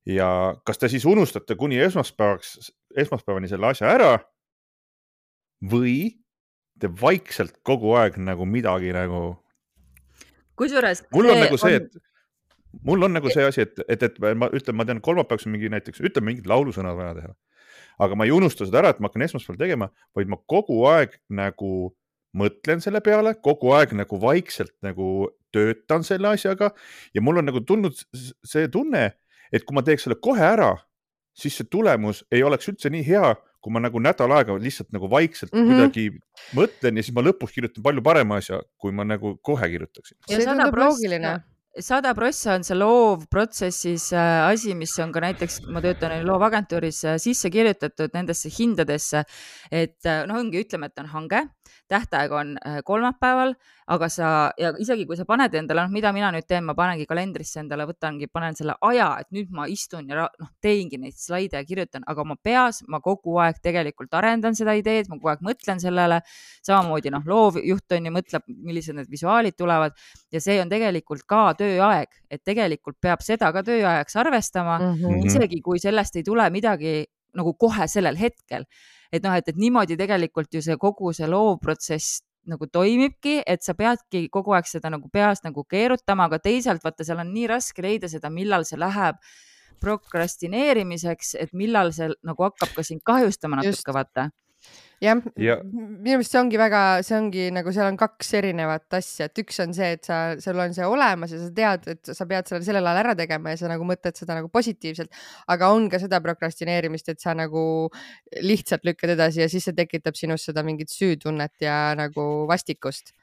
ja kas te siis unustate kuni esmaspäevaks, esmaspäevani selle asja ära või te vaikselt kogu aeg nagu midagi nagu. kusjuures. mul on nagu see, et mul on nagu see asi, et, et, et ma ütlen, ma tean, kolmapäevaks on mingi näiteks, ütleme mingid laulusõnad vaja teha. aga ma ei unusta seda ära, et ma hakkan esmaspäeval tegema, vaid ma kogu aeg nagu mõtlen selle peale, kogu aeg nagu vaikselt nagu töötan selle asjaga ja mul on nagu tulnud see tunne et kui ma teeks selle kohe ära, siis see tulemus ei oleks üldse nii hea, kui ma nagu nädal aega lihtsalt nagu vaikselt mm -hmm. kuidagi mõtlen ja siis ma lõpus kirjutan palju parema asja, kui ma nagu kohe kirjutaksin. see tundub loogiline sada prossa on see loovprotsessis äh, asi, mis on ka näiteks, ma töötan loovagentuuris äh, sisse kirjutatud nendesse hindadesse, et äh, noh, ongi, ütleme, et on hange tähtaeg on äh, kolmapäeval, aga sa ja isegi kui sa paned endale, noh, mida mina nüüd teen, ma panengi kalendrisse endale, võtangi, panen selle aja, et nüüd ma istun ja noh, teengi neid slaide ja kirjutan, aga oma peas ma kogu aeg tegelikult arendan seda ideed, ma kogu aeg mõtlen sellele. samamoodi noh, loovjuht on ju, mõtleb, millised need visuaalid tulevad ja see on tegelikult ka tööaeg, et tegelikult peab seda ka tööajaks arvestama mm, -hmm. isegi kui sellest ei tule midagi nagu kohe sellel hetkel. Et noh, et, et niimoodi tegelikult ju see kogu see loovprotsess nagu toimibki, et sa peadki kogu aeg seda nagu peas nagu keerutama, aga teisalt vaata, seal on nii raske leida seda, millal see läheb prokrastineerimiseks, et millal see nagu hakkab ka sind kahjustama natuke, vaata jah Ja- minu meelest see ongi väga, see ongi nagu seal on kaks erinevat asja, et üks on see, et sa, sul on see olemas ja sa tead, et sa pead selle sellel ajal ära tegema ja sa nagu mõtled seda nagu positiivselt, aga on ka seda prokrastineerimist, et sa nagu lihtsalt lükkad edasi ja siis see tekitab sinus seda mingit süütunnet ja nagu vastikust.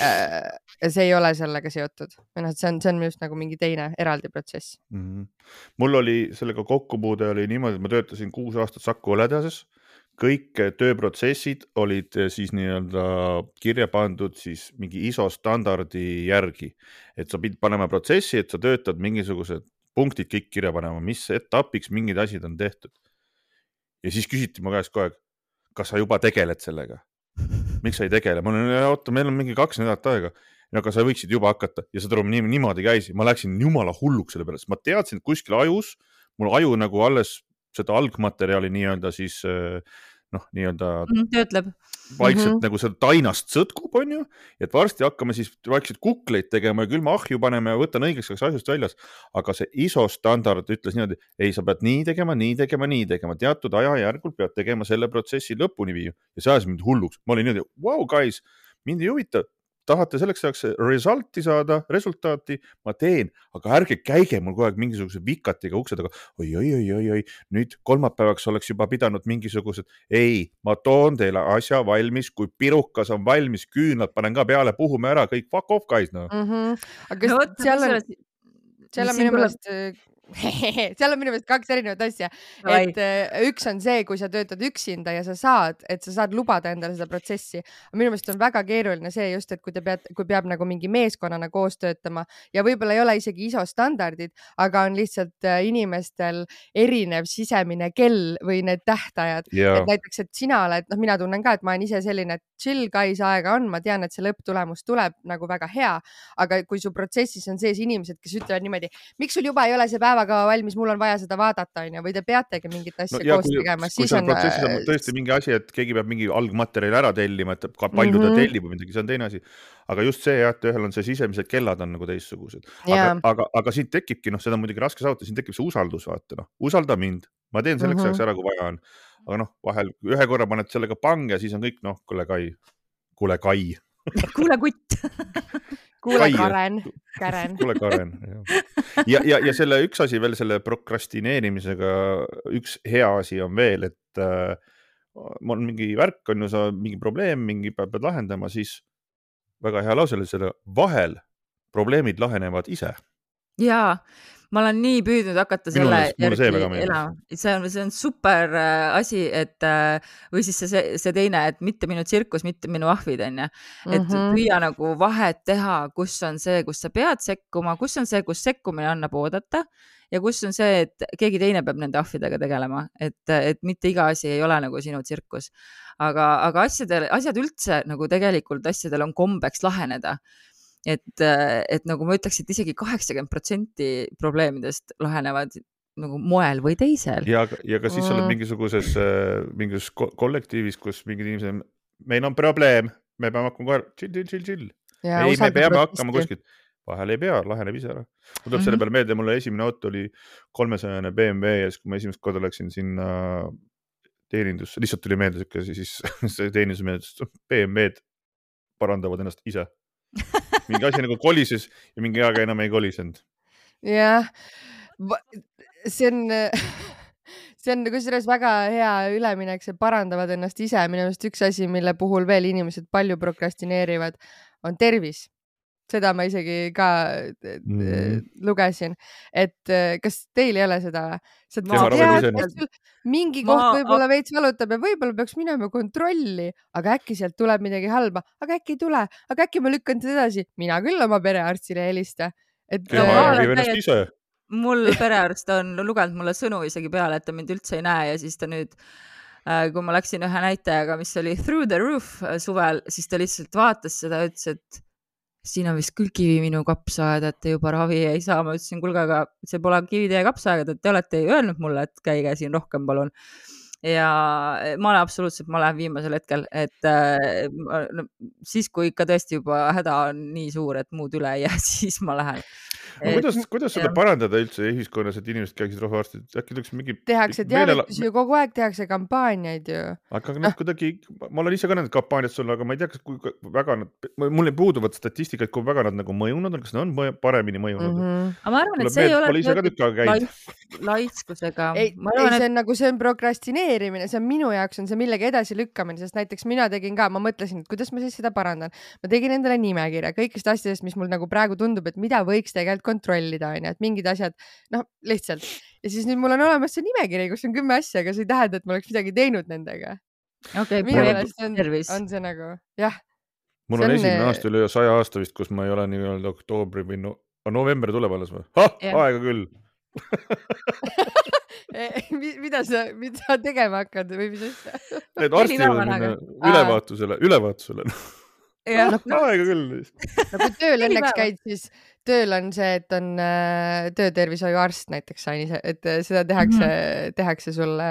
ja see ei ole sellega seotud või noh, et see on, see on minu arust nagu mingi teine eraldi protsess. mm. -hmm. mul oli sellega kokkupuude oli niimoodi, et ma töötasin kuus aastat Saku õletehases. Kõik eh, tööprotsessid olid eh, siis nii-öelda kirja pandud siis mingi ISO standardi järgi, et sa pidid panema protsessi, et sa töötad mingisugused punktid kõik kirja panema, mis etapiks mingid asjad on tehtud. ja siis küsiti mu käest kogu aeg, kas sa juba tegeled sellega? miks sa ei tegele? ma olen, oota, meil on mingi kaks nädalat aega no aga sa võiksid juba hakata ja saad aru, nii niimoodi käis, ma läksin jumala hulluks selle sest ma teadsin, et kuskil ajus, mul aju nagu alles seda algmaterjali nii-öelda siis eh, noh, nii-öelda töötleb. vaikselt mm Mhm. -hmm. nagu seda tainast sõtkub, onju, et varsti hakkame siis vaikselt kukleid tegema ja külma ahju panema ja võtan õigeks ajaks asjast väljas. aga see ISO standard ütles niimoodi, ei, sa pead nii tegema, nii tegema, nii tegema, teatud ajajärgul pead tegema selle protsessi lõpuni viia ja see ajas mind hulluks, ma olin niimoodi, vau, guys, mind ei huvita, tahate selleks ajaks result'i saada, resultaati, ma teen, aga ärge käige mul kogu aeg mingisuguse vikatiga ukse taga oi, oi, oi, oi, oi, nüüd kolmapäevaks oleks juba pidanud mingisugused, ei, ma toon teile asja valmis, kui pirukas on valmis, küünlad panen ka peale, puhume ära kõik, fuck off guys, noh. mm. -hmm. aga no seal on, seal on minu meelest, seal on minu meelest kaks erinevat asja, et äh, üks on see, kui sa töötad üksinda ja sa saad, et sa saad lubada endale seda protsessi. minu meelest on väga keeruline see just, et kui te peate, kui peab nagu mingi meeskonnana koos töötama ja võib-olla ei ole isegi ISO standardid, aga on lihtsalt äh, inimestel erinev sisemine kell või need tähtajad. Ja et näiteks, et sina oled, noh, mina tunnen ka, et ma olen ise selline, et chill guys aega on, ma tean, et see lõpptulemus tuleb nagu väga hea, aga kui su protsessis on sees inimesed, kes ütlevad niimoodi, miks sul juba ei ole see päevakava valmis, mul on vaja seda vaadata, onju, või te peategi mingit asja no ja koos kui, tegema, siis on. protsessis on tõesti mingi asi, et keegi peab mingi algmaterjali ära tellima, et palju mm -hmm. Mhm. ta tellib või midagi, see on teine asi. aga just see jah, et ühel on see sisemised kellad on nagu teistsugused, aga Jaa., aga, aga siit tekibki noh, seda on muidugi raske saavutada, siin tekib see usaldus, vaata noh, usalda mind, ma teen selleks Mhm. ajaks ära, kui vaja on. aga noh, vahel ühe korra paned sellega pange ja siis on kõik noh, kuule Kai, kuule Kai, kuule kutt. kuule, Karen, Karen. kuule Karen. ja, ja, ja selle üks asi veel selle prokrastineerimisega, üks hea asi on veel, et äh, mul on mingi värk on ju, sa mingi probleem, mingi pead, pead lahendama, siis väga hea lause oli selle vahel probleemid lahenevad ise. ja ma olen nii püüdnud hakata Minu selle järgi elama, see on, see on super äh, asi, et äh, või siis see, see, teine, et mitte minu tsirkus, mitte minu ahvid onju, et mm. -hmm. püüa nagu vahet teha, kus on see, kus sa pead sekkuma, kus on see, kus sekkumine annab oodata ja kus on see, et keegi teine peab nende ahvidega tegelema, et, et mitte iga asi ei ole nagu sinu tsirkus. aga, aga asjadel, asjad üldse nagu tegelikult asjadel on kombeks laheneda et, et nagu ma ütleks, et isegi kaheksakümmend protsenti probleemidest lahenevad nagu moel või teisel. ja, ja ka siis sa oled Mm. mingisuguses, mingisuguses ko- kollektiivis, kus mingid inimesed, meil on probleem, me peame hakkama kohe chill, chill, chill, chill. ei, me peame hakkama. kuskilt, vahel ei pea, laheneb ise ära. mul tuleb selle Mhm. peale meelde, mul esimene auto oli kolmesajane BMW ja siis, kui ma esimest korda läksin sinna teenindusse, lihtsalt tuli meelde siuke asi, siis see teenindus meeldis, BMW-d parandavad ennast ise. mingi asi nagu kolises ja mingi ajaga enam ei kolisenud. jah, see on, see on kusjuures väga hea üleminek, see parandavad ennast ise, minu meelest üks asi, mille puhul veel inimesed palju prokrastineerivad, on tervis. Seda ma isegi ka mm. Mhm. lugesin, et eh, kas teil ei ole seda mingi koht võib-olla veits valutab ja võib-olla peaks minema kontrolli, aga äkki sealt tuleb midagi halba, aga äkki ei tule, aga äkki ma lükkan seda edasi. mina küll oma perearstile ei helista. et ise. mul perearst on lugenud mulle sõnu isegi peale, et ta mind üldse ei näe ja siis ta nüüd, kui ma läksin ühe näitajaga, mis oli through the roof äh, suvel, siis ta lihtsalt vaatas seda ja ütles, et siin on vist küll kivi minu kapsaaeda, et te juba ravi ei saa. ma ütlesin, kuulge, aga see pole kivi teie kapsaaeda, te olete ju öelnud mulle, et käige siin rohkem, palun. ja ma olen absoluutselt, ma lähen viimasel hetkel, et äh, no, siis, kui ikka tõesti juba häda on nii suur, et muud üle ei jää, siis ma lähen kuidas, kuidas seda parandada üldse ühiskonnas, et inimesed käiksid rohuarstid, äkki tuleks mingi. tehakse teavitusi ju kogu aeg, tehakse kampaaniaid ju. aga noh, kuidagi, ma olen ise ka nende kampaaniad sulle, aga ma ei tea, kas kui väga nad, mul puuduvad statistikat, kui väga nad nagu mõjunud on, kas nad on paremini mõjunud mm? -hmm. aga ma arvan, et see ei ole. Pole ise ka tükk aega käinud. laiskusega. ei, ei, see on nagu, see on prokrastineerimine, see on minu jaoks on see millegi edasilükkamine, sest näiteks mina tegin ka, ma mõtlesin, et kuidas ma siis seda parandan. ma tegin endale nimekirja kõigist asjadest, mis mul nagu praegu tundub, et mida võiks tegelikult kontrollida, onju, et mingid asjad, noh, lihtsalt ja siis nüüd mul on olemas see nimekiri, kus on kümme asja, aga see ei tähenda, et ma oleks midagi teinud nendega. okei minu meelest on, on see nagu jah. mul on, on esimene aasta üle saja aasta vist, kus ma ei ole nii-öelda oktoobri või no, november tuleb alles või? aega küll mida sa, mida tegema hakkad või mis asja? et arstile minna ülevaatusele, ülevaatusele jah no,, aega küll. no kui tööl õnneks käid, siis tööl on see, et on äh, töötervishoiuarst näiteks sain ise, et äh, seda tehakse mm, -hmm. tehakse sulle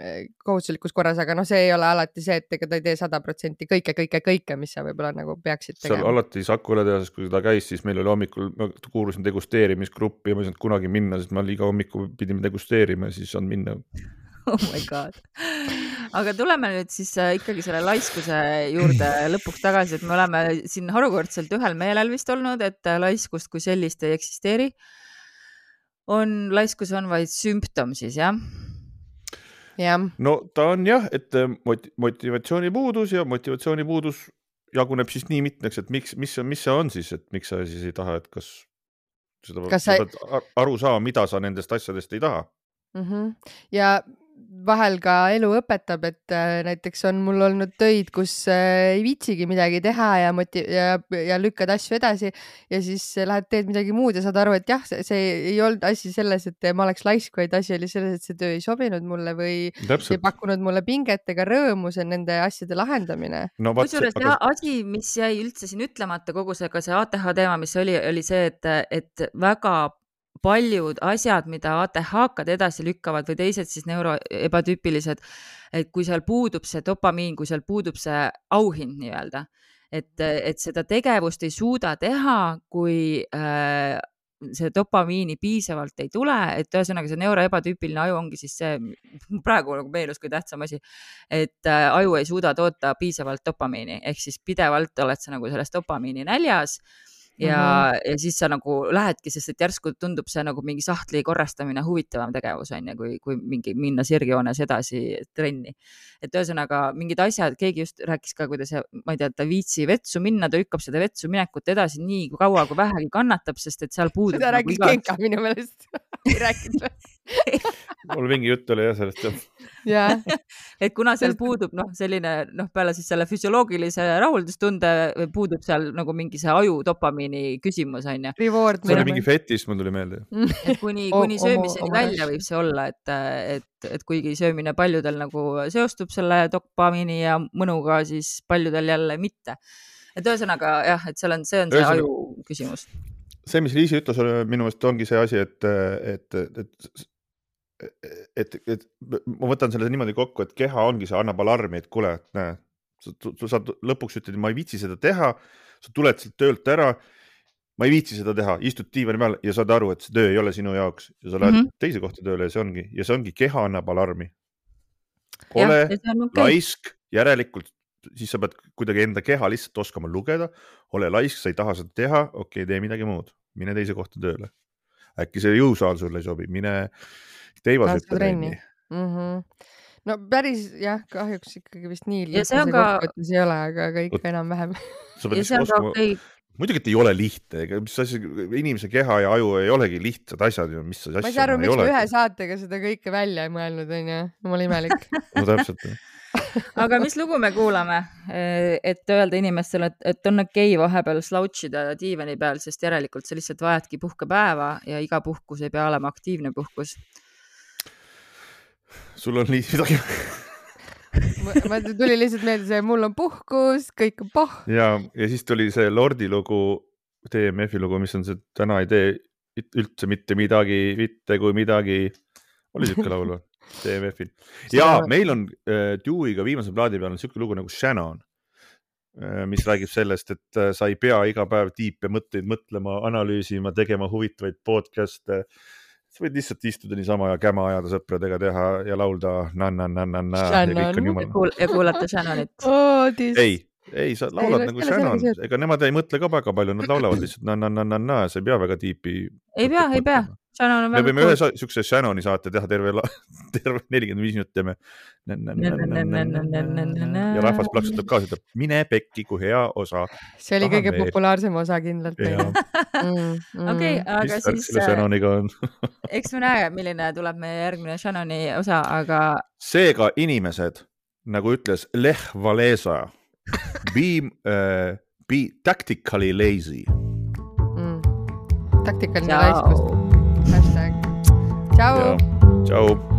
äh, kohustuslikus korras, aga noh, see ei ole alati see, et ega ta ei tee sada protsenti kõike, kõike, kõike, mis sa võib-olla nagu peaksid tegema. seal alati Saku õletehases, kui ta käis, siis meil oli hommikul, me kuulusime degusteerimisgruppi ja ma ei saanud kunagi minna, sest me iga hommiku pidime degusteerima ja siis ei saanud minna oh my god. aga tuleme nüüd siis äh, ikkagi selle laiskuse juurde lõpuks tagasi, et me oleme siin harukordselt ühel meelel vist olnud, et äh, laiskust kui sellist ei eksisteeri. on, laiskus on vaid sümptom siis jah? jah. no ta on jah, et äh, mot-, motivatsioonipuudus ja motivatsioonipuudus jaguneb siis nii mitmeks, et miks, mis, mis see on siis, et miks sa siis ei taha, et kas seda, kas sa pead aru saama, mida sa nendest asjadest ei taha mm. -hmm. ja vahel ka elu õpetab, et äh, näiteks on mul olnud töid, kus äh, ei viitsigi midagi teha ja moti- ja, ja lükkad asju edasi ja siis lähed, teed midagi muud ja saad aru, et jah, see ei olnud asi selles, et ma oleks laisk, vaid asi oli selles, et see töö ei sobinud mulle või Täpselt. ei pakkunud mulle pinget ega rõõmu, see nende asjade lahendamine no,. kusjuures aga... asi, mis jäi üldse siin ütlemata kogu see, ka see ATH teema, mis oli, oli see, et, et väga paljud asjad, mida ATH-kad edasi lükkavad või teised siis neuro ebatüüpilised, et kui seal puudub see dopamiin, kui seal puudub see auhind nii-öelda, et, et seda tegevust ei suuda teha, kui äh, see dopamiini piisavalt ei tule, et ühesõnaga see neuroebatüüpiline aju ongi siis see, praegu nagu meenus kõige tähtsam asi, et äh, aju ei suuda toota piisavalt dopamiini ehk siis pidevalt oled sa nagu selles dopamiini näljas ja mm, -hmm. ja siis sa nagu lähedki, sest et järsku tundub see nagu mingi sahtli korrastamine huvitavam tegevus on ju, kui, kui mingi minna sirgjoones edasi trenni. et ühesõnaga mingid asjad, keegi just rääkis ka, kuidas, ma ei tea, ta ei viitsi vetsu minna, ta lükkab seda vetsu minekut edasi nii kaua, kui vähegi kannatab, sest et seal puudub. seda nagu rääkis iga... Genka minu meelest ei rääkinud või? Mul mingi jutt oli jah sellest jah yeah. et kuna seal puudub noh, selline noh, peale siis selle füsioloogilise rahuldustunde puudub seal nagu mingi see aju dopamiini küsimus on ju. see oli mingi fetiš, mul tuli meelde. et kuni, kuni söömiseni välja võib see olla, et, et, et kuigi söömine paljudel nagu seostub selle dopamiini ja mõnuga, siis paljudel jälle mitte. et ühesõnaga jah, et seal on, see on see aju küsimus see, mis Liisi ütles, minu meelest ongi see asi, et, et, et et, et ma võtan selle niimoodi kokku, et keha ongi see, annab alarmi, et kuule, et näe, sa saad lõpuks ütled, ma ei viitsi seda teha, sa tuled sealt töölt ära. ma ei viitsi seda teha, istud diivani peal ja saad aru, et see töö ei ole sinu jaoks ja sa lähed mm -hmm. teise kohta tööle ja see ongi ja see ongi, keha annab alarmi. kole, okay. laisk, järelikult siis sa pead kuidagi enda keha lihtsalt oskama lugeda, ole laisk, sa ei taha seda teha, okei okay,, tee midagi muud, mine teise kohta tööle. äkki see jõusaal sulle ei sobi, mine teivas hüppe trenni mm. -hmm. no päris jah, kahjuks ikkagi vist nii lihtne see ka... kokkuvõttes ei ole, aga kõik Oot, enam-vähem. okay muidugi, et ei ole lihtne, ega mis asi, inimese keha ja aju ei olegi lihtsad asjad ju, mis asja. ma ei saa aru, miks me ühe saatega seda kõike välja ei mõelnud, onju, jumala imelik no täpselt aga mis lugu me kuulame, et öelda inimestele, et, et on okei okay vahepeal slouch ida diivani peal, sest järelikult sa lihtsalt vajadki puhkepäeva ja iga puhkus ei pea olema aktiivne puhkus sul on nii midagi ma tuli lihtsalt meelde see, mul on puhkus, kõik on pohh. ja, ja siis tuli see Lordi lugu, DMF-i lugu, mis on see Täna ei tee üldse mitte midagi, mitte kui midagi. oli siuke laul või? TMF-il ja meil on äh, Dewey'ga viimase plaadi peal on siuke lugu nagu Shannon äh, mis räägib sellest, et äh, sa ei pea iga päev tiipe mõtteid mõtlema, analüüsima, tegema huvitavaid podcast'e. Sa võid lihtsalt istuda niisama ja käma ajada sõpradega teha ja laulda na-na-na-na-na ja kõik on jumala kuul- ja kuulata Shannonit. oodis. ei, ei, sa laulad nagu ei sellega Shannon ega nemad ei mõtle ka väga palju, nad laulavad lihtsalt na-na-na-na-na ja sa ei pea väga tiipi. ei pea, ei pea. Shannon on me võime ühe siukse Shannoni saate teha terve, terve nelikümmend viis minutit teeme. ja rahvas plaksutab ka, ütleb mine pekki, kui hea osa. see oli kõige populaarsem osa kindlalt. okei, aga mis värk siis äh, Shannoniga on? eks me näe, milline tuleb meie järgmine Shannoni osa, aga seega inimesed, nagu ütles Lech Walesa, be uh,, be tactically lazy. mm.. taktikaline tšau laiskus. Hashtag. Ciao. Ja. Ciao.